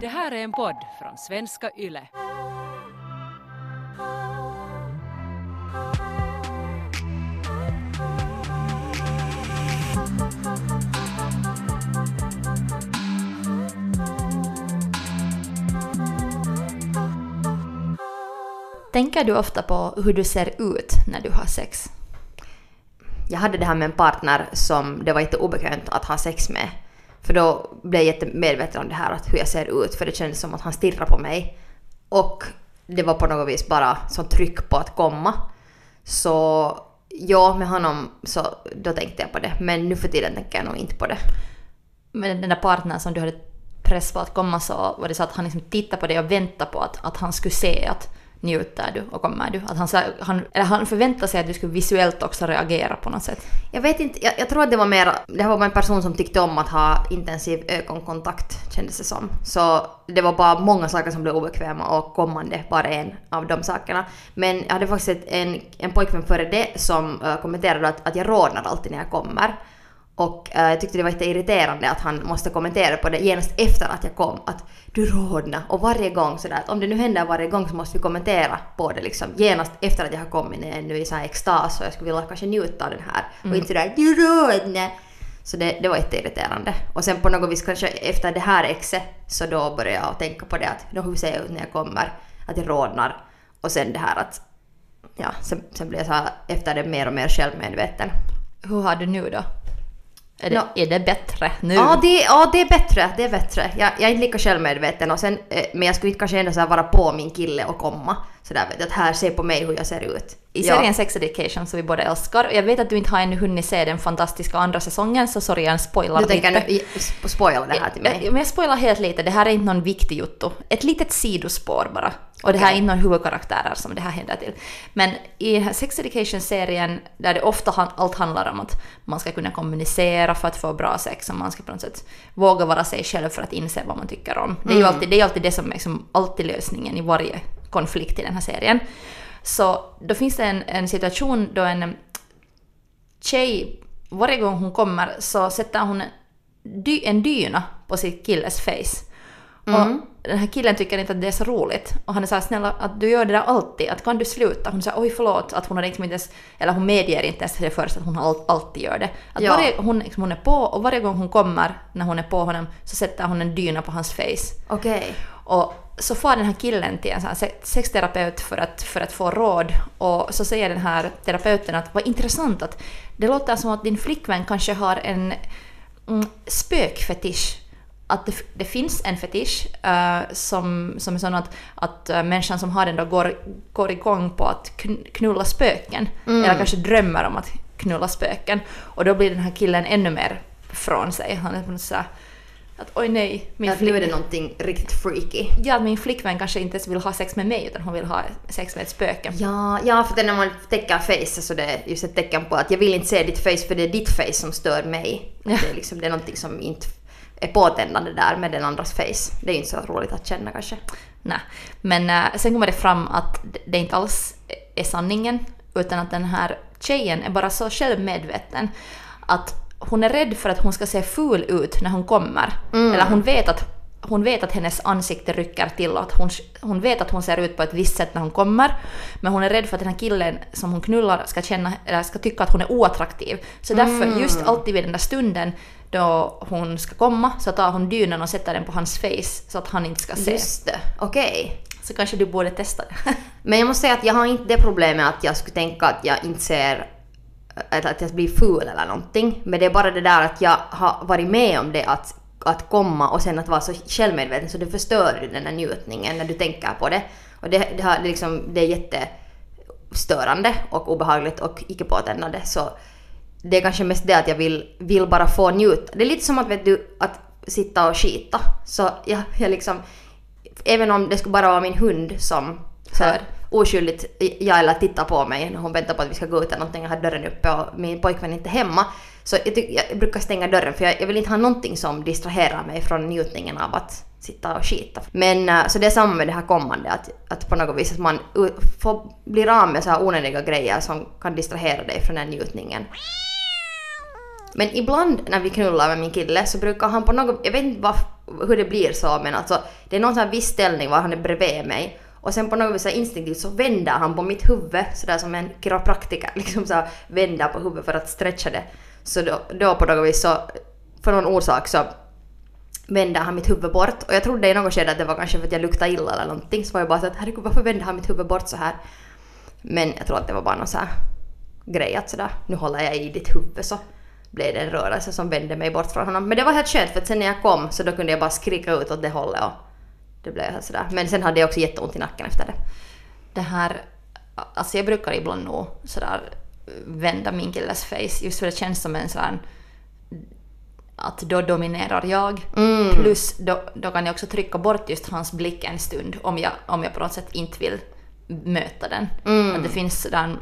Det här är en podd från svenska YLE. Tänker du ofta på hur du ser ut när du har sex? Jag hade det här med en partner som det var inte obekvämt att ha sex med. För då blev jag jättemedveten om det här, att hur jag ser ut, för det kändes som att han stirrar på mig. Och det var på något vis bara sånt tryck på att komma. Så ja, med honom så då tänkte jag på det. Men nu för tiden tänker jag nog inte på det. Men den där partnern som du hade press på att komma så var det så att han liksom tittade på dig och väntade på att, att han skulle se att njuter du och kommer du? Att han, sa- han, eller han förväntade sig att du skulle visuellt också reagera på något sätt. Jag vet inte, jag, jag tror att det var mer, det var bara en person som tyckte om att ha intensiv ögonkontakt kändes det som. Så det var bara många saker som blev obekväma och kommande, bara en av de sakerna. Men jag hade faktiskt en, en pojkvän före det som uh, kommenterade att, att jag rodnar alltid när jag kommer. Och eh, jag tyckte det var lite irriterande att han måste kommentera på det genast efter att jag kom. Att du rodnar. Och varje gång sådär att om det nu händer varje gång så måste vi kommentera på det liksom. Genast efter att jag har kommit är nu i sån här extas och jag skulle vilja kanske njuta av den här. Och inte sådär du rodnar. Så det, det var jätteirriterande. Och sen på något vis kanske efter det här exet så då började jag tänka på det att hur ser jag ut när jag kommer? Att jag rodnar. Och sen det här att ja, sen, sen blev jag så här, efter det mer och mer självmedveten. Hur har du nu då? Är det, Nå. är det bättre nu? Ja det, ja, det är bättre. Det är bättre. Jag, jag är inte lika självmedveten. Och sen, eh, men jag skulle inte kanske ändå så vara på min kille och komma. Sådär vet du, att här, se på mig hur jag ser ut. I Ja. serien Sex Education som vi båda älskar, jag vet att du inte har ännu hunnit se den fantastiska andra säsongen, så sorry jag spoilar Du tänker lite. i- sp- spoila det här till mig. Men jag spoilar helt lite, det här är inte någon viktig jotto. Ett litet sidospår bara. Och det här är inte någon huvudkaraktärer som det här händer till. Men i Sex Education-serien, där det ofta allt handlar om att man ska kunna kommunicera för att få bra sex och man ska på något sätt våga vara sig själv för att inse vad man tycker om. Det är ju alltid det, är alltid det som är liksom alltid lösningen i varje konflikt i den här serien. Så då finns det en, en situation då en tjej, varje gång hon kommer så sätter hon dy, en dyna på sitt killes face. Och den här killen tycker inte att det är så roligt. Och han är så här, snälla att du gör det där alltid, att kan du sluta? Hon säger oj förlåt, att hon har liksom inte ens, eller hon medger inte ens det först att hon all, alltid gör det. Att Ja. varje, hon, liksom, hon är på och varje gång hon kommer, när hon är på honom, så sätter hon en dyna på hans face. Okej. Och så får den här killen till en sån sexterapeut för att, för att få råd och så säger den här terapeuten att vad intressant att det låter som att din flickvän kanske har en mm, spökfetisch. Att det, det finns en fetisch eh, som, som är sån att, att eh, människan som har den då går, går igång på att kn- knulla spöken. Eller kanske drömmer om att knulla spöken. Och då blir den här killen ännu mer från sig. Han är på något så här, att oj nej, min Att nu är det någonting riktigt freaky. Ja, att min flickvän kanske inte ens vill ha sex med mig utan hon vill ha sex med ett spöke. Ja, ja, för när man täcker face så det är just ett tecken på att jag vill inte se ditt face för det är ditt face som stör mig. Ja. Det, är liksom, det är någonting som inte är påtändande där med den andras face. Det är inte så roligt att känna kanske. Nej. Men äh, sen kommer det fram att det inte alls är sanningen utan att den här tjejen är bara så självmedveten att hon är rädd för att hon ska se ful ut när hon kommer. Eller hon vet att hon vet att hennes ansikte rycker till och att hon, hon vet att hon ser ut på ett visst sätt när hon kommer. Men hon är rädd för att den här killen som hon knullar ska, känna, eller ska tycka att hon är oattraktiv. Så därför, just alltid vid den där stunden då hon ska komma så tar hon dynan och sätter den på hans face så att han inte ska se. Just det, okej. Så kanske du borde testa det. Men jag måste säga att jag har inte det problemet att jag skulle tänka att jag inte ser att, att jag blir ful eller någonting. Men det är bara det där att jag har varit med om det att, att komma och sen att vara så självmedveten så det förstör ju den här njutningen när du tänker på det. Och det, det, har, det, liksom, det är jättestörande och obehagligt och icke påtändande. Så det är kanske mest det att jag vill, vill bara få njuta. Det är lite som att, vet du, att sitta och skita. Så jag, jag liksom, även om det skulle bara vara min hund som hör oskyldigt ja, eller tittar på mig när hon väntar på att vi ska gå ut eller någonting, jag har dörren uppe och min pojkvän är inte hemma. Så jag, tyck, jag brukar stänga dörren för jag, jag vill inte ha någonting som distraherar mig från njutningen av att sitta och skita. Men eh, så det är samma med det här kommande, att, att på något vis att man får, blir av med så här onödiga grejer som kan distrahera dig från den njutningen. Men ibland när vi knullar med min kille så brukar han på något, jag vet inte vad, hur det blir så men alltså det är någon sån här viss ställning var han är bredvid mig och sen på något vis instinktivt så vänder han på mitt huvud sådär som en kiropraktiker liksom så vänder på huvudet för att stretcha det. Så då, då på något vis så, för någon orsak så vände han mitt huvud bort och jag trodde i något skede att det var kanske för att jag luktade illa eller någonting så var jag bara såhär att herregud varför vände han mitt huvud bort så här? Men jag tror att det var bara någon så här grej att sådär nu håller jag i ditt huvud så blev det en rörelse som vände mig bort från honom. Men det var helt skönt för att sen när jag kom så då kunde jag bara skrika ut åt det hållet och det blev sådär. Men sen hade jag också jätteont i nacken efter det. Det här, alltså jag brukar ibland nog sådär vända min killes face just för det känns som en sån att då dominerar jag. Mm. Plus då, då kan jag också trycka bort just hans blick en stund om jag, om jag på något sätt inte vill möta den. Mm. Att det finns sådär...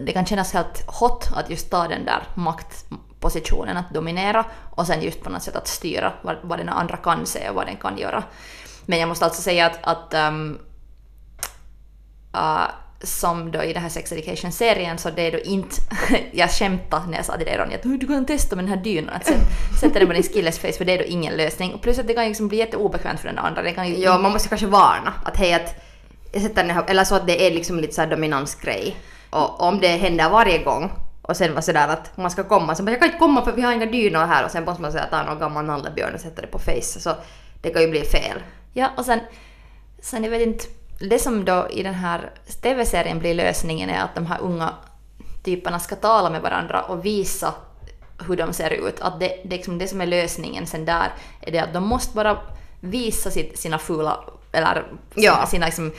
Det kan kännas helt hot att just ta den där positionen att dominera och sen just på något sätt att styra vad, vad den andra kan se och vad den kan göra. Men jag måste alltså säga att, att um, uh, som då i den här Sex Education-serien så det är då inte... jag skämtade när jag sa till dig Ronja att du kan testa med den här dynan, att sätta, sätta den på din skilles face för det är då ingen lösning. Och plus att det kan liksom bli jätteobekvämt för den andra. Det kan ju, Ja, man måste kanske varna att hej att jag sätter den här, eller så att det är liksom lite så här dominansgrej. Och om det händer varje gång och sen var sådär att man ska komma så bara jag kan inte komma för vi har inga dynor här och sen måste man säga ta någon gammal nallebjörn och sätta det på face så det kan ju bli fel. Ja, och sen, sen jag vet inte, det som då i den här TV-serien blir lösningen är att de här unga typerna ska tala med varandra och visa hur de ser ut. Att det, det, liksom, det som är lösningen sen där är det att de måste bara visa sitt, sina fula, eller Ja. sina, sina liksom,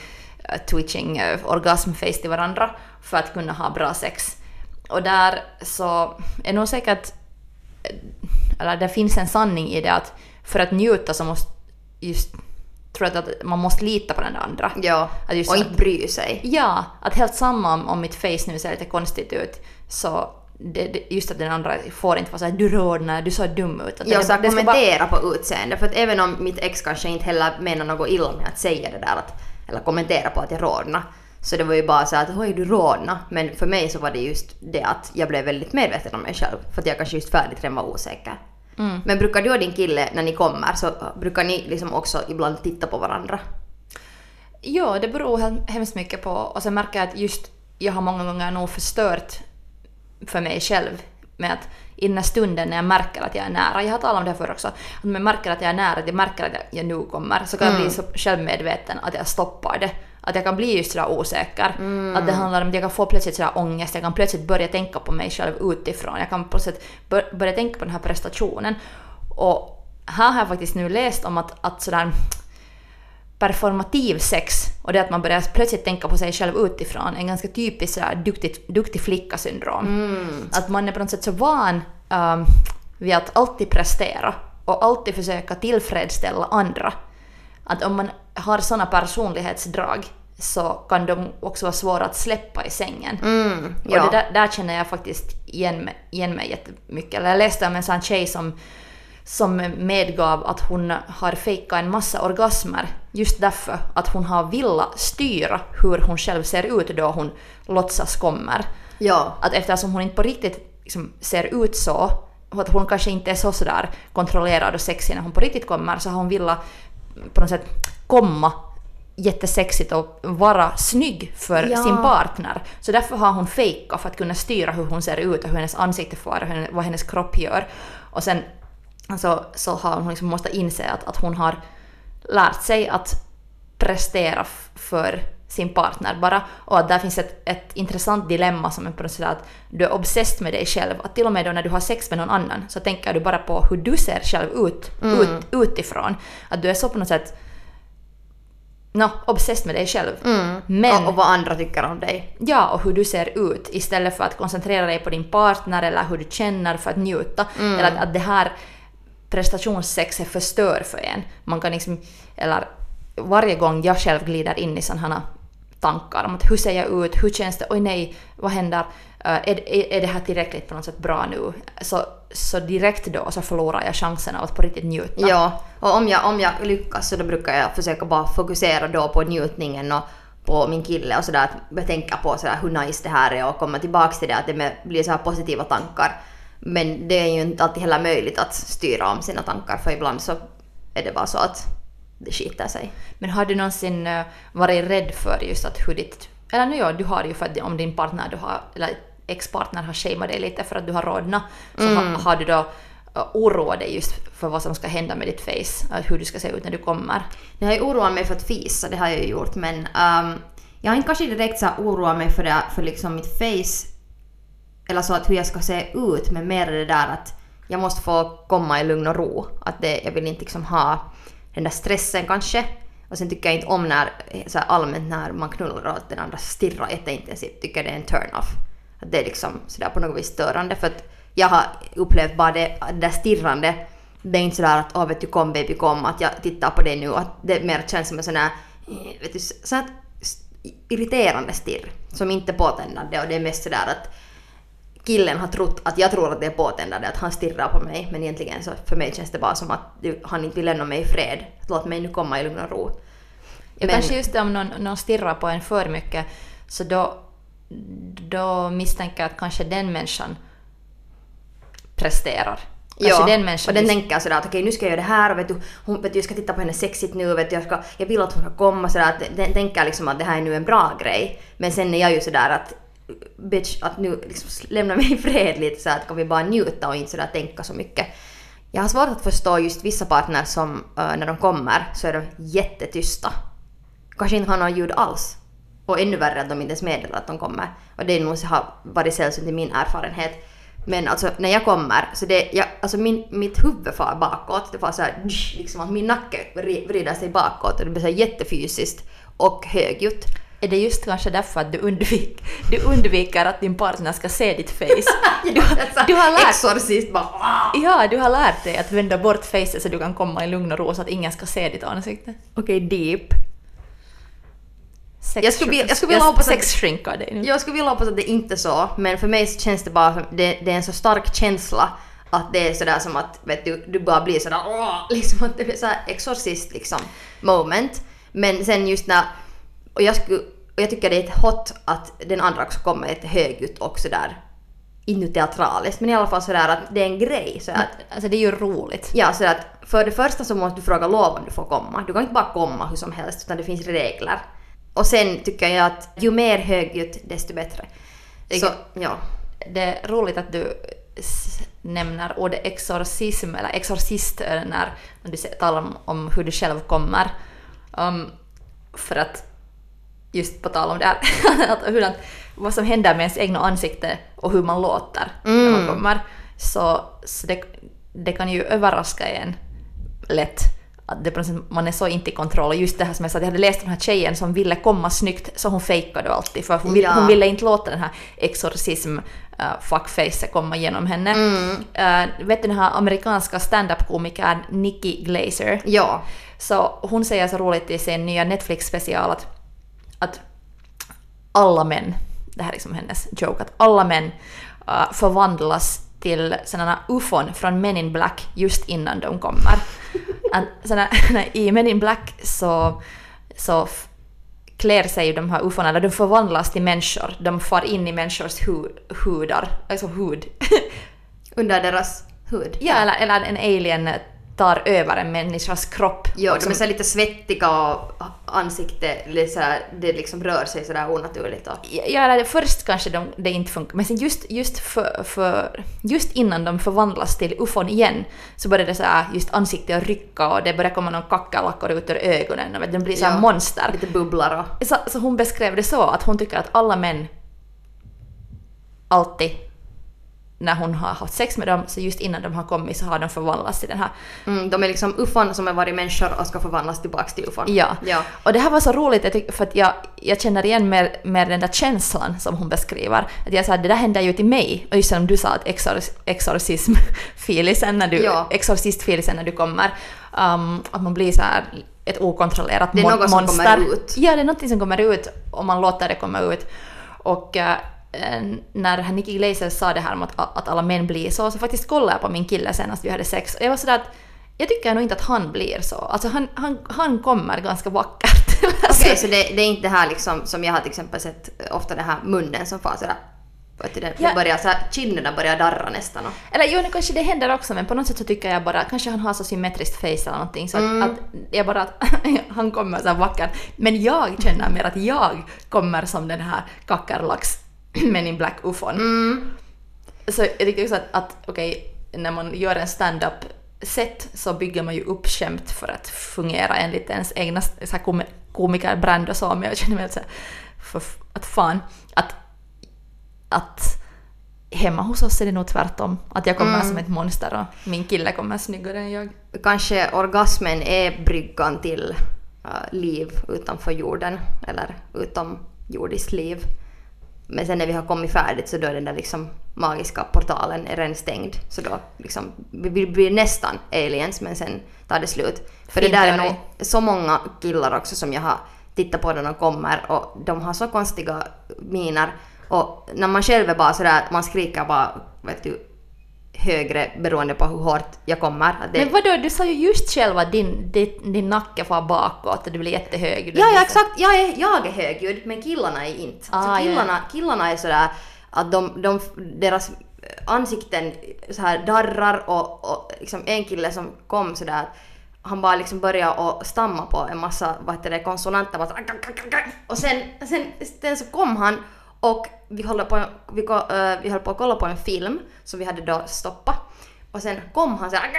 eh, twitching eh, orgasmface till varandra för att kunna ha bra sex. Och där så är nog säkert, eller det finns en sanning i det att för att njuta så måste just, tror jag att man måste lita på den andra. Ja, Att just och inte bry sig. Ja, att helt samma om, om mitt face nu ser lite konstigt ut så det, det, just att den andra får inte vara såhär du rodnar, du så dum ut. Att Jag det- ska det kommentera på utseende för att även om mitt ex kanske inte heller menar något illa med att säga det där att, eller kommentera på att jag rodnar så det var ju bara så att oj du rodnar men för mig så var det just det att jag blev väldigt medveten om mig själv för att jag kanske just färdigt redan var osäker. Mm. Men brukar du och din kille när ni kommer så brukar ni liksom också ibland titta på varandra? Ja, det beror hem- hemskt mycket på och sen märker jag att just jag har många gånger nog förstört för mig själv med att i den här stunden när jag märker att jag är nära, jag har talat om det här förr också, att när jag märker att jag är nära, att jag märker att jag, jag nu kommer, så kan jag bli så självmedveten att jag stoppar det. Att jag kan bli just sådär osäker. Att det handlar om att jag kan få plötsligt sådär ångest, jag kan plötsligt börja tänka på mig själv utifrån, jag kan plötsligt bör, börja tänka på den här prestationen. Och här har jag faktiskt nu läst om att, att sådär performativ sex och det att man börjar plötsligt tänka på sig själv utifrån en ganska typisk sådär duktig, duktig flicka-syndrom. Att man är på något sätt så van um, vid att alltid prestera och alltid försöka tillfredsställa andra. Att om man har sådana personlighetsdrag så kan de också vara svåra att släppa i sängen. Mm, Och ja. det där, där känner jag faktiskt igen igen mig jättemycket. Eller jag läste om en sån tjej som, som medgav att hon har fejkat en massa orgasmer just därför att hon har velat styra hur hon själv ser ut då hon låtsas kommer. Ja. Att eftersom hon inte på riktigt liksom ser ut så, och att hon kanske inte är så sådär kontrollerad och sexig när hon på riktigt kommer, så har hon velat på något sätt komma jättesexigt och vara snygg för Ja. sin partner. Så därför har hon fejkat för att kunna styra hur hon ser ut och hur hennes ansikte får och vad hennes kropp gör. Och sen så, så har hon liksom måste inse att, att hon har lärt sig att prestera för sin partner bara. Och att där finns ett, ett intressant dilemma som är på något sätt att du är obsessed med dig själv. Att till och med då när du har sex med någon annan så tänker du bara på hur du ser själv ut, ut utifrån. Att du är så på något sätt no, obsessed med dig själv. Men, Och, och vad andra tycker om dig. ja, och hur du ser ut istället för att koncentrera dig på din partner eller hur du känner för att njuta. Eller att, att det här prestationssexet förstör för en. Man kan liksom, eller varje gång jag själv glider in i sådana tankar om att hur ser jag ut, hur känns det, oj nej, vad händer, eh, är, är, är det här tillräckligt på något sätt bra nu? Så, så direkt då så förlorar jag chansen av att på riktigt njuta. Ja, och om jag, om jag lyckas så då brukar jag försöka bara fokusera då på njutningen och på min kille och sådär att jag tänker på sådär hur nice det här är och komma tillbaks till det att det blir så här positiva tankar. Men det är ju inte alltid heller möjligt att styra om sina tankar för ibland så är det bara så att det skiter sig. Men har du någonsin eh, varit rädd för just att hur ditt... Eller nu ja, du har ju för att om din partner, du har, eller ex-partner har shameat dig lite för att du har rodnat, så har, har du då eh, oroat dig just för vad som ska hända med ditt face, eh, hur du ska se ut när du kommer? Jag har ju oroat mig för att fisa, det har jag ju gjort, men ehm, jag har inte kanske direkt så oroat mig för, det, för liksom mitt face, eller så att hur jag ska se ut, men mer det där att jag måste få komma i lugn och ro. Att det, jag vill inte liksom ha den där stressen kanske. Och sen tycker jag inte om när, så här allmänt när man knullar och att den andra stirrar jätteintensivt, tycker det är en turn-off. Att det är liksom sådär på något vis störande för att jag har upplevt bara det, det där stirrande det är inte sådär att åh vet du kom baby kom att jag tittar på dig nu att det mer känns som en sån här vet du, sån här irriterande stirr som inte är påtändande och det är mest sådär att killen har trott att jag tror att det är påtändande att han stirrar på mig men egentligen så för mig känns det bara som att han inte vill lämna mig i fred. Låt mig nu komma i lugn och ro. Ja, Men- Kanske just om någon, någon stirrar på en för mycket, så då, då misstänker jag att kanske den människan presterar. Kanske Ja, den människan och den tänker sådär att okej nu ska jag göra det här och vet du, hon, vet du jag ska titta på henne sexigt nu vet du, jag, ska, jag vill att hon ska komma sådär att den tänker liksom att det här är nu en bra grej. Men sen är jag ju sådär att bitch att nu liksom lämna mig i fred lite så att kan vi bara njuta och inte sådär tänka så mycket. Jag har svårt att förstå just vissa partner som uh, när de kommer så är de jättetysta. Kanske inte har någon ljud alls. Och ännu värre att de inte ens meddelar att de kommer. Och det måste ha varit sällsynt i min erfarenhet. Men alltså när jag kommer, så det, jag, alltså min, mitt huvud far bakåt. Det far så här, liksom att min nacke vrider sig bakåt och det blir så här jättefysiskt och högljutt. Är det just kanske därför att du, undvik, du undviker att din partner ska se ditt face? Du, har- du har lärt Exorcist bara "Ah!" Ja, du har lärt dig att vända bort facet så du kan komma i lugn och ro så att ingen ska se ditt ansikte. Okej, deep. Sex, Jag skulle vilja- jag skulle vilja hoppas att- dig nu. Jag skulle vilja hoppas att det inte är så, men för mig känns det bara som, det, det är en så stark känsla att det är sådär som att vet du, du bara blir sådär åh, liksom att det blir såhär exorcist liksom moment. Men sen just när, och jag skulle, och jag tycker det är ett hot att den andra också kommer lite högljutt och sådär, inte teatraliskt, men i alla fall sådär att det är en grej. Så att, Alltså det är ju roligt. Ja, så att för det första så måste du fråga lov om du får komma. Du kan inte bara komma hur som helst, utan det finns regler. Och sen tycker jag att ju mer högljutt, desto bättre. Så, ja. Det är roligt att du nämner ordet exorcism eller exorcist när, du talar om, om hur du själv kommer. Um, för att just på tal om det här, att hur, att, vad som händer med ens egna ansikte och hur man låter när man kommer. Så, så det, det kan ju överraska en lätt. Att det, man är så inte i kontroll. Och just det här som jag sa, att jag hade läst den här tjejen som ville komma snyggt så hon fejkade alltid för hon, vill, Ja. hon ville inte låta den här exorcism uh, fuckfacet komma genom henne. Eh, vet du den här amerikanska stand-up-komikern Nikki Glazer? Ja. Så hon säger så roligt i sin nya Netflix-special att, att alla män, det här är liksom hennes joke, att alla män uh, förvandlas till sådana ufon från Men in Black just innan de kommer. Såna, I Men in Black så, så klär sig de här ufon, eller de förvandlas till människor. De far in i människors hu, hudar, alltså hud. Under deras hud. ja, eller, eller en alien tar över en människas kropp. Ja, de som- är så här lite svettiga och ansikte, lite så här, det liksom rör sig sådär onaturligt. Och, Ja, först kanske de, det inte funkar, men sen just, just, för, för, just innan de förvandlas till ufon igen så börjar det så här, just ansiktet rycka och det börjar komma någon kackerlackor ut ur ögonen och de blir så här Ja. monster. lite bubblar och... Så, så hon beskrev det så att hon tycker att alla män alltid när hon har haft sex med dem, så just innan de har kommit så har de förvandlats till den här Mm, de är liksom ufon som har varit människor och ska förvandlas tillbaks till ufon. Ja. ja. Och det här var så roligt för att jag, jag känner igen mer, mer den där känslan som hon beskriver. Att jag sa att det där händer ju till mig. Och just som du sa att exor, exorcism-filisen när du, Ja. exorcist-filisen när du kommer. Um, att man blir så här ett okontrollerat Det är något som monster. kommer ut. Ja, det är något som kommer ut och man låter det komma ut. Och eh, när han Nicky Glazer sa det här om att, att alla män blir så, så faktiskt kollade jag på min kille senast vi hade sex och jag var sådär att jag tycker nog inte att han blir så. Alltså han, han, han kommer ganska vackert. Alltså, Okej, så det, det är inte det här liksom som jag har till exempel sett ofta den här munnen som far sådär. Vet du, det, Ja. det börjar så här, kinderna börjar darra nästan. Och, Eller jo, nu kanske det händer också, men på något sätt så tycker jag bara, kanske han har så symmetriskt face eller någonting, så Mm. att, att jag bara att han kommer så här vacker. Men jag känner mer att jag kommer som den här kackerlax men in black ufon. mm, Så jag tycker också att, att okej, när man gör en stand-up set så bygger man ju upp skämt för att fungera enligt ens egna så här komikerbrand och så, men jag känner mig att, så här, för, att fan, att, att hemma hos oss är det nog tvärtom. Att jag kommer som ett monster och min kille kommer snyggare än jag. kanske orgasmen är bryggan till äh, liv utanför jorden, eller utomjordiskt liv. Men sen när vi har kommit färdigt så då är den där liksom magiska portalen är redan stängd. Så då liksom, vi blir nästan aliens men sen tar det slut. För Fin det där är nog så många killar också som jag har tittat på när de kommer och de har så konstiga miner. Och när man själv är bara sådär, man skriker bara vet du, högre beroende på hur hårt jag kommer. Det, Men vadå, du sa ju just själv att din, din, din nacke far bakåt och du blir jättehög. Ja, ja exakt. Jag är, jag är högljudd men killarna är inte. Ah, alltså ja, killarna, killarna är sådär att de, de, deras ansikten så här darrar och, och liksom en kille som kom sådär att han bara liksom började att stamma på en massa vad heter det, konsonanter bara så, och sen, sen, sen så kom han och vi höll på, vi, eh, vi höll på att kolla på en film som vi hade då stoppat och sen kom han så här,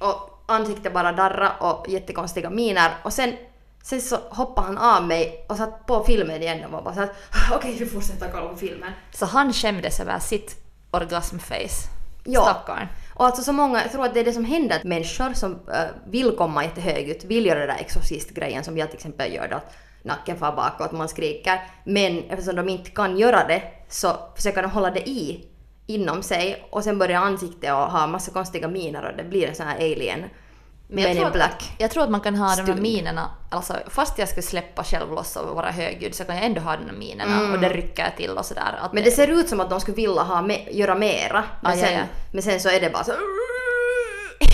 och ansiktet bara darra och jättekonstiga miner och sen Sen så hoppade han av mig och satt på filmen igen och var bara såhär okej vi fortsätter kolla på filmen. Så han skämdes över sitt orgasmface. Ja. Stackarn. Och alltså så många, jag tror att det är det som händer att människor som äh, vill komma jättehögt, vill göra den där exorcistgrejen som jag till exempel gör då, att nacken far bakåt, man skriker. Men eftersom de inte kan göra det så försöker de hålla det i inom sig och sen börjar ansiktet och ha massa konstiga miner och det blir en sån här alien. Men jag Men tror, in att, black. jag tror att man kan ha de här Stund. minerna, alltså fast jag ska släppa själv loss och vara högljudd så kan jag ändå ha de här minerna och det rycker till och sådär. Mm. Men det ser ut som att de skulle vilja ha me- göra mera. Men, Ah, sen, men sen så är det bara så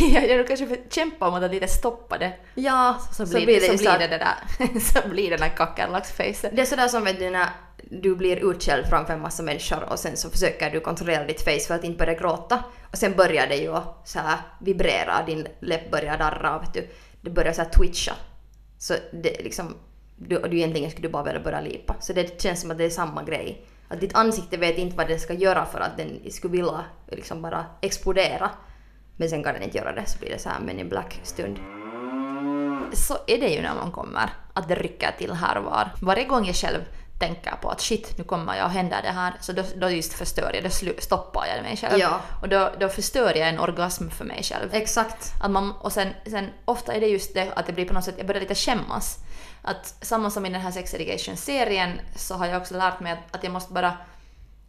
jag jag kanske kämpa mot att lite stoppa det. Ja, Så, blir, så ju blir så att- det det där, så blir det där kackerlacksfacet. Det är sådär som vet du när du blir utskälld framför en massa människor och sen så försöker du kontrollera ditt face för att inte börja gråta. Och sen börjar det ju så här vibrera, din läpp börjar darra vet du, det börjar så här twitcha. Så det liksom, du, du egentligen skulle du bara vilja börja lipa. Så det känns som att det är samma grej. Att ditt ansikte vet inte vad det ska göra för att den skulle vilja liksom bara explodera. Men sen kan den inte göra det så blir det så här men in black stund. Så är det ju när man kommer, att det rycker till här och var. Varje gång jag själv tänker på att shit, nu kommer jag och händer det här, så då, då just förstör jag, då stoppar jag mig själv. Ja. Och då, då förstör jag en orgasm för mig själv. Exakt. Att man, och sen, sen ofta är det just det att det blir på något sätt, jag börjar lite skämmas. Att samma som i den här Sex Education-serien så har jag också lärt mig att, att jag måste bara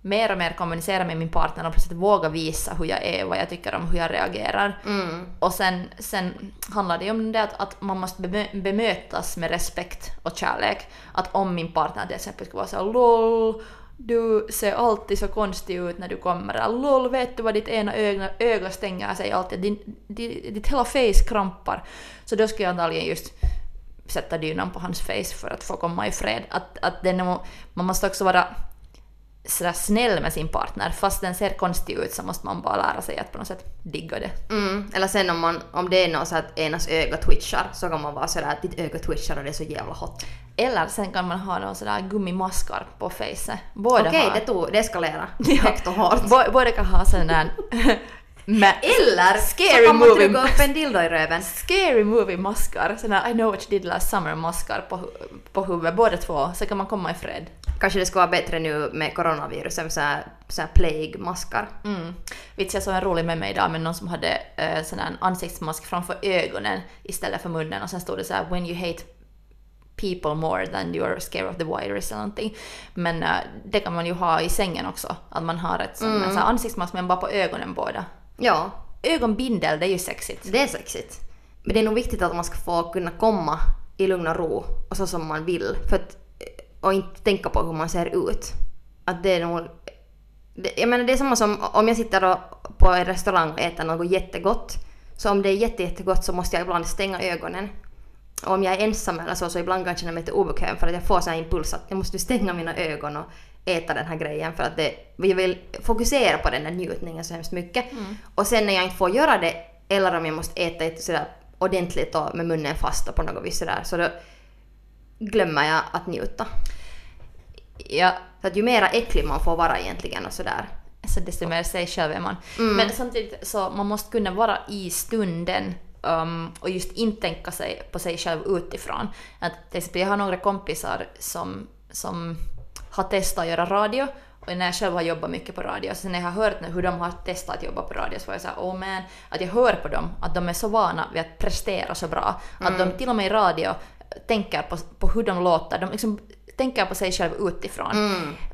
mer och mer kommunicera med min partner och på sätt våga visa hur jag är, vad jag tycker om, hur jag reagerar. Mm. Och sen, sen handlar det ju om det att, att man måste bemö- bemötas med respekt och kärlek. Att om min partner till exempel skulle vara så här, LOL, du ser alltid så konstig ut när du kommer. LOL, vet du vad ditt ena öga, öga stänger sig alltid? Din, din, ditt hela face krampar. Så då skulle jag antagligen just sätta dynan på hans face för att få komma i fred. Att, att det man måste också vara sådär snäll med sin partner. Fast den ser konstig ut så måste man bara lära sig att på något sätt digga det. Mm. Eller sen om, man, om det är något så att enas öga twitchar så kan man vara sådär att ditt öga twitchar och det är så jävla hot. Eller sen kan man ha någon sådär gummimaskar på facet. Okej, har. det, tog, det eskalerar högt och hårt. Bå- Båda kan ha sån där... med Eller scary så kan man trycka upp en dildo i röven. scary movie maskar. Såna I know what you did last summer maskar på, på huvudet. Båda två. Så kan man komma i fred. Kanske det skulle vara bättre nu med coronavirusen, så här, så här plague-maskar. Mm. Vits, jag såg en rolig med mig idag med någon som hade uh, sån här ansiktsmask framför ögonen istället för munnen och sen stod det så här “When you hate people more than you are scared of the virus” eller någonting. Men eh, det kan man ju ha i sängen också. Att man har ett sån, en sån här ansiktsmask men bara på ögonen båda. Ja, Ögonbindel, det är ju sexigt. det är sexigt. Men det är nog viktigt att man ska få kunna komma i lugn och ro och så som man vill. För att, och inte tänka på hur man ser ut. Att det är nog... Det, jag menar det är samma som om jag sitter på en restaurang och äter något jättegott. Så om det är jätte, jättegott så måste jag ibland stänga ögonen. Och om jag är ensam eller så, så ibland kan jag känna mig lite obekväm för att jag får sån här impuls att jag måste stänga mina ögon och äta den här grejen för att det, jag vill fokusera på den där njutningen så hemskt mycket. Och sen när jag inte får göra det eller om jag måste äta ett sådär ordentligt och med munnen fast och på något vis sådär så då glömmer jag att njuta. Ja, Så att ju mera äcklig man får vara egentligen och sådär. så desto mer sig själv är man. Men samtidigt så man måste kunna vara i stunden um, och just inte tänka sig på sig själv utifrån. Att, till exempel, jag har några kompisar som, som har testat att göra radio och när jag själv har jobbat mycket på radio, så när jag har hört nu hur de har testat att jobba på radio så var jag såhär oh man, att jag hör på dem att de är så vana vid att prestera så bra. Att de till och med i radio tänker på, på hur de låter. De liksom tänker på sig själv utifrån.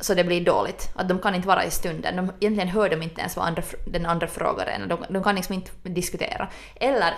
Så det blir dåligt. Att de kan inte vara i stunden. De, egentligen hör de inte ens vad andra, den andra frågar en. De, de kan liksom inte diskutera. Eller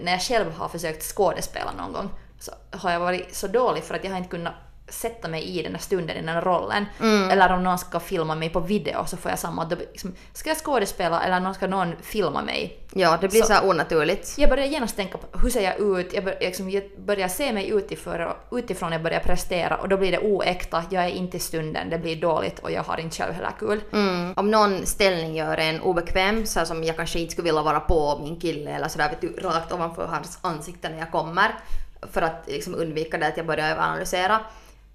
när jag själv har försökt skådespela någon gång så har jag varit så dålig för att jag har inte kunnat sätta mig i den där stunden, i den där rollen. Eller om någon ska filma mig på video så får jag samma, då liksom, ska jag skådespela eller någon ska någon filma mig? Ja, det blir så, Så- onaturligt. Jag börjar genast tänka på hur ser jag ut, jag, bör, liksom, jag börjar se mig utifrån, utifrån jag börjar prestera och då blir det oäkta, jag är inte i stunden, det blir dåligt och jag har inte själv heller kul. Mm. Om någon ställning gör en obekväm, så som jag kanske inte skulle vilja vara på min kille eller sådär vet du, rakt ovanför hans ansikte när jag kommer, för att liksom undvika det att jag börjar överanalysera.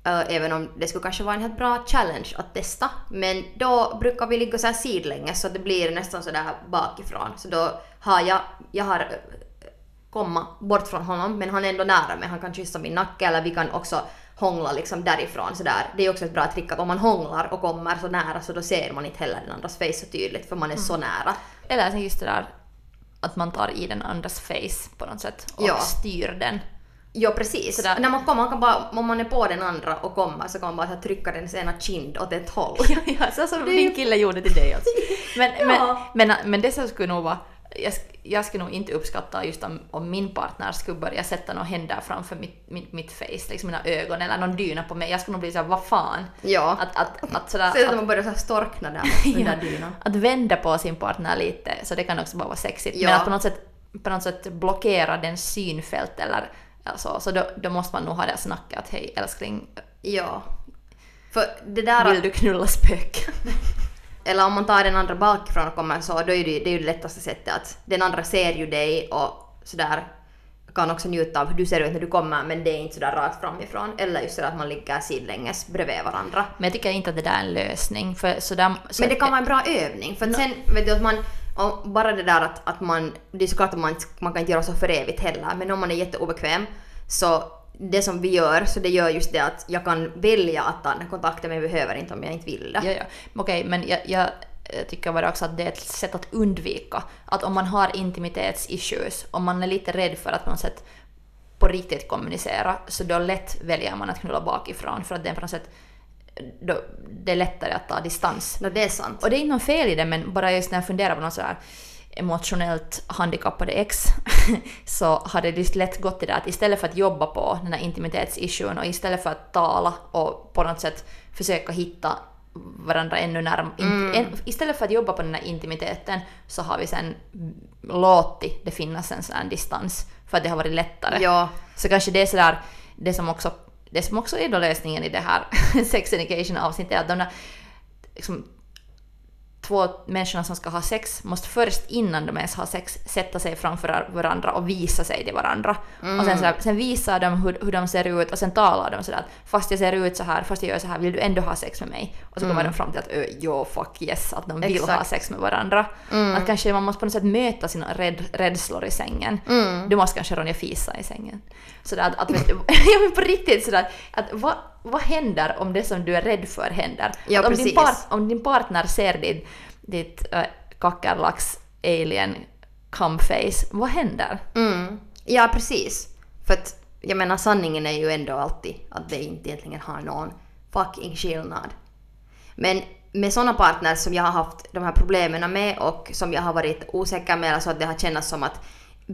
Uh, även om det skulle kanske vara en helt bra challenge att testa. Men då brukar vi ligga så här sidlänges så det blir nästan sådär bakifrån. Så då har jag, jag har eh, komma bort från honom men han är ändå nära mig. Han kan kyssa min nacke eller vi kan också hångla liksom därifrån sådär. Det är också ett bra trick att om man hånglar och kommer så nära så då ser man inte heller den andras face så tydligt för man är så nära. Eller just det där att man tar i den andras face på något sätt och Ja. styr den. Ja precis. Sådär. När man kommer, man kan bara, om man är på den andra och kommer så kan man bara så trycka den ena kind åt ett håll. Ja, ja, så som min kille gjorde till dig alltså. Men, Ja. men, men, men det som skulle nog vara, jag, jag skulle nog inte uppskatta just om, om min partner skulle börja sätta några händer framför mitt, mitt, mitt face, liksom mina ögon eller någon dyna på mig. Jag skulle nog bli såhär, vad fan? Ja. Att, att, att sådär, Sen att, man börjar så här storkna där den där dynan. att vända på sin partner lite, så det kan också bara vara sexigt. Ja. Men att på något sätt, på något sätt blockera den synfält eller alltså, så då, då måste man nog ha det snacket att hej älskling, Ja. För det där... vill du knulla spök? Eller om man tar den andra bakifrån och kommer så, då är det, det är ju det lättaste sättet att den andra ser ju dig och sådär kan också njuta av hur du ser ut när du kommer men det är inte sådär rakt framifrån. Eller just sådär att man ligger sidlänges bredvid varandra. Men jag tycker inte att det där är en lösning. För sådär, så Men det kan vara en bra övning för att sen vet du att man och bara det där att, att man, det är såklart att man, man kan inte göra så för evigt heller men om man är jätteobekväm så det som vi gör så det gör just det att jag kan välja att ta den här kontakten men jag behöver inte om jag inte vill det. Ja, ja. Okej, men jag, jag eh, tycker bara också att det är ett sätt att undvika. Att om man har intimitetsissues, om man är lite rädd för att på något sätt på riktigt kommunicera, så då lätt väljer man att knulla bakifrån för att det är på något sätt då, det är lättare att ta distans. No, det är sant. Och det är inte något fel i det, men bara just när jag funderar på något sådär emotionellt handikappade ex så har det just lätt gått till det att istället för att jobba på den här intimitetsissuen och istället för att tala och på något sätt försöka hitta varandra ännu närmare. En, istället för att jobba på den här intimiteten så har vi sen låtit det finnas en sån här distans för att det har varit lättare. Ja. Så kanske det är sådär, det som också, det som också är då lösningen i det här sex education avsnittet är att de där liksom, två människorna som ska ha sex måste först innan de ens har sex sätta sig framför varandra och visa sig till varandra. Och sen, sådär, sen visar de hur, hur de ser ut och sen talar de sådär att fast jag ser ut så här, fast jag gör så här, vill du ändå ha sex med mig? Och så kommer de fram till att jo fuck yes, att de vill ha Exakt. sex med varandra. Att kanske man måste på något sätt möta sina rädd, rädslor i sängen. Mm. Du måste kanske Ronja fisa i sängen. Sådär att, att vet du, ja men på riktigt sådär att vad, vad händer om det som du är rädd för händer? Ja, om, din part, om din partner ser ditt, ditt äh, kackerlacks alien cumface, vad händer? Mm. Ja, precis. För att jag menar sanningen är ju ändå alltid att det inte egentligen har någon fucking skillnad. Men med sådana partners som jag har haft de här problemen med och som jag har varit osäker med, alltså att det har känts som att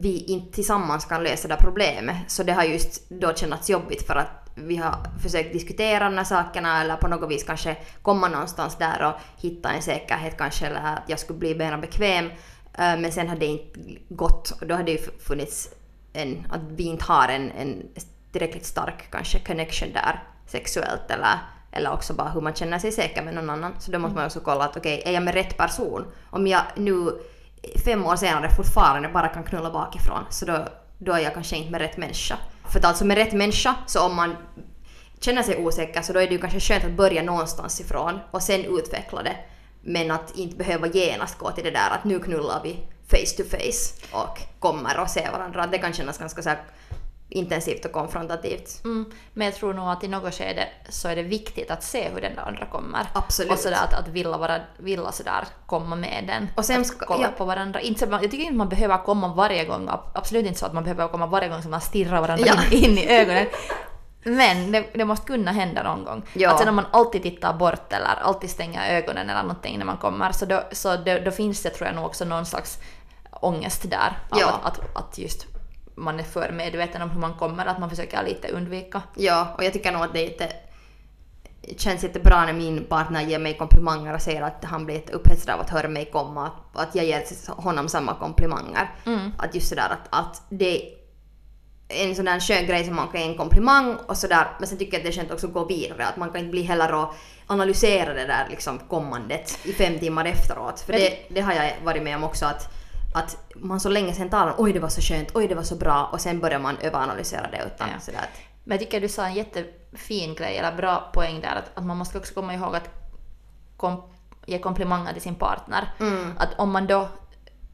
vi inte tillsammans kan lösa det här problemet. Så det har just då känts jobbigt för att vi har försökt diskutera de här sakerna eller på något vis kanske komma någonstans där och hitta en säkerhet kanske eller att jag skulle bli mer bekväm. Eh, Men sen hade det inte gått och då hade det ju funnits en, att vi inte har en, en tillräckligt stark kanske connection där sexuellt eller, eller också bara hur man känner sig säker med någon annan. Så då måste man också kolla att okej, är jag med rätt person? Om jag nu fem år senare fortfarande bara kan knulla bakifrån så då, då är jag kanske inte med rätt människa. För att alltså med rätt människa, så om man känner sig osäker så då är det ju kanske skönt att börja någonstans ifrån och sen utveckla det. Men att inte behöva genast gå till det där att nu knullar vi face to face och kommer och ser varandra. Det kan kännas ganska så här intensivt och konfrontativt. Mm, men jag tror nog att i något skede så är det viktigt att se hur den där andra kommer. Absolut. Och sådär att, att vilja, vara, vilja sådär komma med den. Och sen ska- kolla ja. på varandra. Inte, jag tycker inte man behöver komma varje gång, ab- absolut inte så att man behöver komma varje gång som man stirrar varandra Ja. in, in i ögonen. Men det, det måste kunna hända någon gång. Ja. Att sen om man alltid tittar bort eller alltid stänger ögonen eller någonting när man kommer så, då, så då, då finns det tror jag nog också någon slags ångest där. Ja. att, att, att just man är för medveten om hur man kommer, att man försöker lite undvika. Ja, och jag tycker nog att det är jätte, känns jättebra när min partner ger mig komplimanger och säger att han blir lite upphetsad av att höra mig komma, att, att jag ger honom samma komplimanger. Att just sådär att, att det är en sån där skön grej som man kan ge en komplimang och sådär, men sen tycker jag att det är skönt också att gå vidare, att man kan inte bli heller och analysera det där liksom kommandet i fem timmar efteråt. För det, det har jag varit med om också att att man så länge sen talar om oj det var så skönt, oj det var så bra och sen börjar man överanalysera det utan Ja. sådär att Men jag tycker du sa en jättefin grej, eller bra poäng där, att, att man måste också komma ihåg att kom, ge komplimanger till sin partner. Att om man då,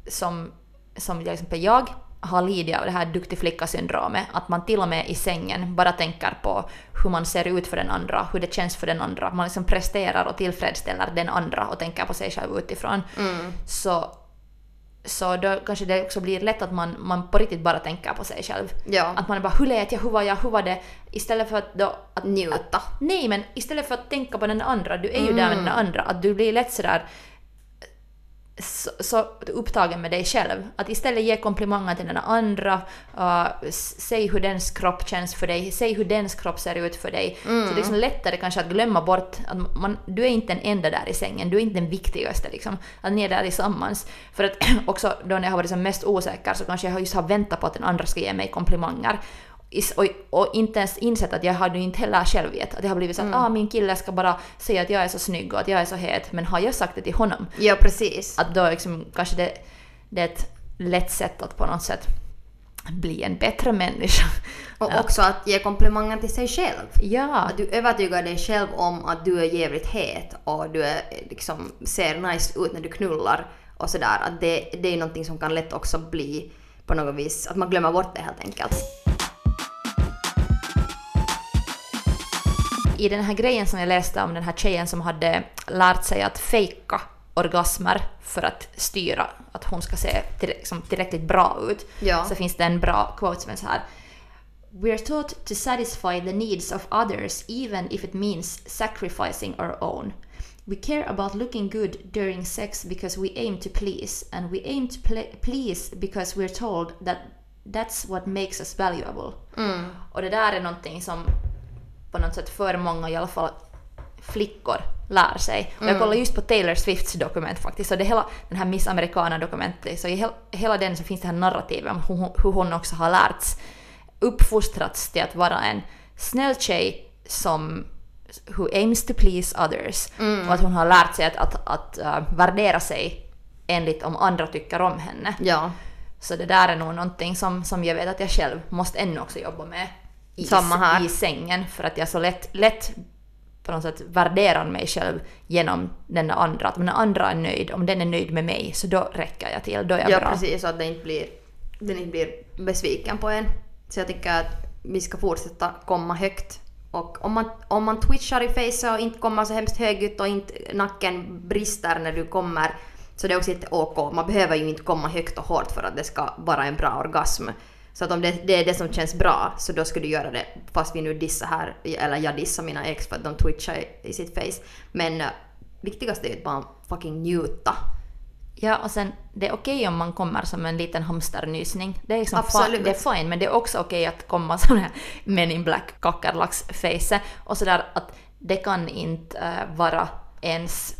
som, som till exempel jag, har lidit av det här duktig flicka-syndromet, att man till och med i sängen bara tänker på hur man ser ut för den andra, hur det känns för den andra. Man liksom presterar och tillfredsställer den andra och tänker på sig själv utifrån. Så, så då kanske det också blir lätt att man, man på riktigt bara tänker på sig själv. Ja. Att man bara hur lät jag, hur var jag, hur var det? Istället för att då... Att, Njuta. nej, men istället för att tänka på den andra, du är ju där med den andra, att du blir lätt sådär så, så upptagen med dig själv. Att istället ge komplimanger till den andra, uh, säg hur dens kropp känns för dig, säg hur dens kropp ser ut för dig. Så det är liksom lättare kanske att glömma bort att man, du är inte den enda där i sängen, du är inte den viktigaste liksom. Att ni är där tillsammans. För att också då när jag har varit som mest osäker så kanske jag just har väntat på att den andra ska ge mig komplimanger. Och, och inte ens insett att jag hade inte heller själv gett. Att jag har blivit så att ah, min kille ska bara säga att jag är så snygg och att jag är så het. Men har jag sagt det till honom? Ja, precis. Att då liksom, kanske det, det är ett lätt sätt att på något sätt bli en bättre människa. Och Ja. också att ge komplimanger till sig själv. Ja, Att du övertygar dig själv om att du är jävligt het och du är, liksom, ser nice ut när du knullar och sådär. Att det, det är någonting som kan lätt också bli på något vis, att man glömmer bort det helt enkelt. I den här grejen som jag läste om den här tjejen som hade lärt sig att fejka orgasmer för att styra att hon ska se till, tillräckligt bra ut. Ja. Så finns det en bra quote som är så här. We are taught to satisfy the needs of others even if it means sacrificing our own. We care about looking good during sex because we aim to please, and we aim to ple- please because we're told that that's what makes us valuable. Och det där är någonting som på något sätt för många, i alla fall flickor, lär sig. Och jag kollade just på Taylor Swifts dokument faktiskt, så det hela den här Miss Americana-dokumentet, så i hel, hela den så finns det här narrativet om hur, hon- hur hon också har lärts, uppfostrats till att vara en snäll tjej som who aims to please others. Och att hon har lärt sig att, att, att äh, värdera sig enligt om andra tycker om henne. Ja. Så det där är nog någonting som, som jag vet att jag själv måste ännu också jobba med i, i sängen. För att jag så lätt, lätt på något sätt värderar mig själv genom den där andra. Att om den andra är nöjd, om den är nöjd med mig, så då räcker jag till, då är jag Ja, bra. precis. Så att det inte blir, den inte blir besviken på en. Så jag tycker att vi ska fortsätta komma högt. Och om man, om man twitchar i face och inte kommer så hemskt högljutt och inte nacken brister när du kommer så det är också inte OK. Man behöver ju inte komma högt och hårt för att det ska vara en bra orgasm. Så att om det, det är det som känns bra så då ska du göra det fast vi nu dissar här, eller jag dissar mina ex för att de twitchar i, i sitt face. Men uh, viktigast är ju att bara fucking njuta. Ja, och sen det är okej om man kommer som en liten hamsternysning. Det är, liksom Absolut. det är fine, men det är också okej att komma som en Men in Black kackerlacksface och sådär att det kan inte äh, vara ens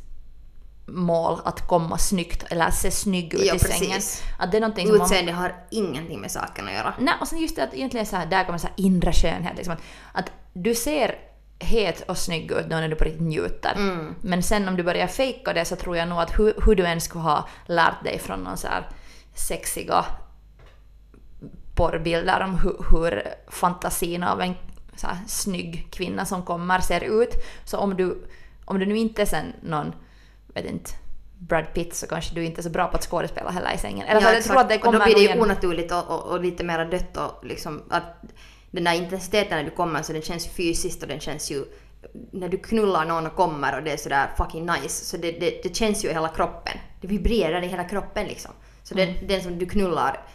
mål att komma snyggt eller se snygg ut Ja, i sängen. Att det är någonting som man... Utseende har ingenting med saken att göra. Nej, och sen just det att egentligen så här, där kommer så här inre skönhet. Liksom, att, att du ser het och snygg ut då när du på riktigt njuter. Mm. Men sen om du börjar fejka det så tror jag nog att hur, hur du än skulle ha lärt dig från någon så här sexiga porrbilder om hur, hur fantasin av en så här snygg kvinna som kommer ser ut. Så om du, om du nu inte är sen någon, vet inte, Brad Pitt så kanske du inte är så bra på att skådespela heller i sängen. Eller Ja, jag tror att det kommer och då blir det ju onaturligt och, och, och lite mer dött och liksom att den där intensiteten när du kommer så den känns fysiskt och den känns ju när du knullar någon och kommer och det är sådär fucking nice så det, det, det känns ju i hela kroppen. Det vibrerar i hela kroppen liksom. Så den, Mm. den som du knullar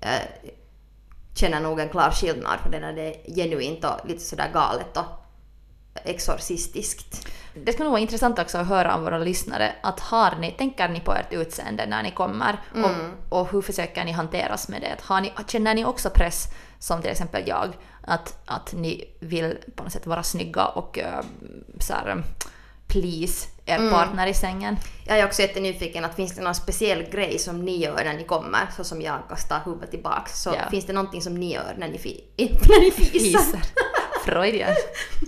eh, känner nog en klar skillnad för det när det är genuint och lite sådär galet och exorcistiskt. Det skulle nog vara intressant också att höra av våra lyssnare att har ni, tänker ni på ert utseende när ni kommer och, och hur försöker ni hanteras med det? Har ni, känner ni också press, som till exempel jag, att, att ni vill på något sätt vara snygga och uh, så här, um, please er partner i sängen? Jag är också jättenyfiken att finns det någon speciell grej som ni gör när ni kommer, så som jag kastar huvudet tillbaks. Så Ja. finns det någonting som ni gör när ni, fi- när ni fisar? Fiser. Freudian.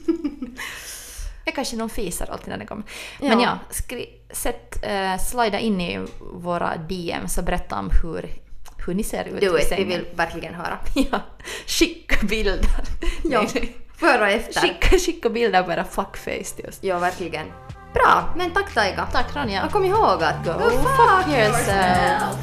Jag kanske någon fiser alltid när det kommer. Men Ja. ja, skri, sätt, uh, slida in i våra DM så berätta om hur, hur ni ser ut Do it, vi vill verkligen höra. Ja, skicka bilder. Ja, före och efter. Skicka, skicka bilder på era fuckface oss. Ja, verkligen. Bra, men tack Taika. Tack Ronja. Och kom ihåg att Go fuck yourself.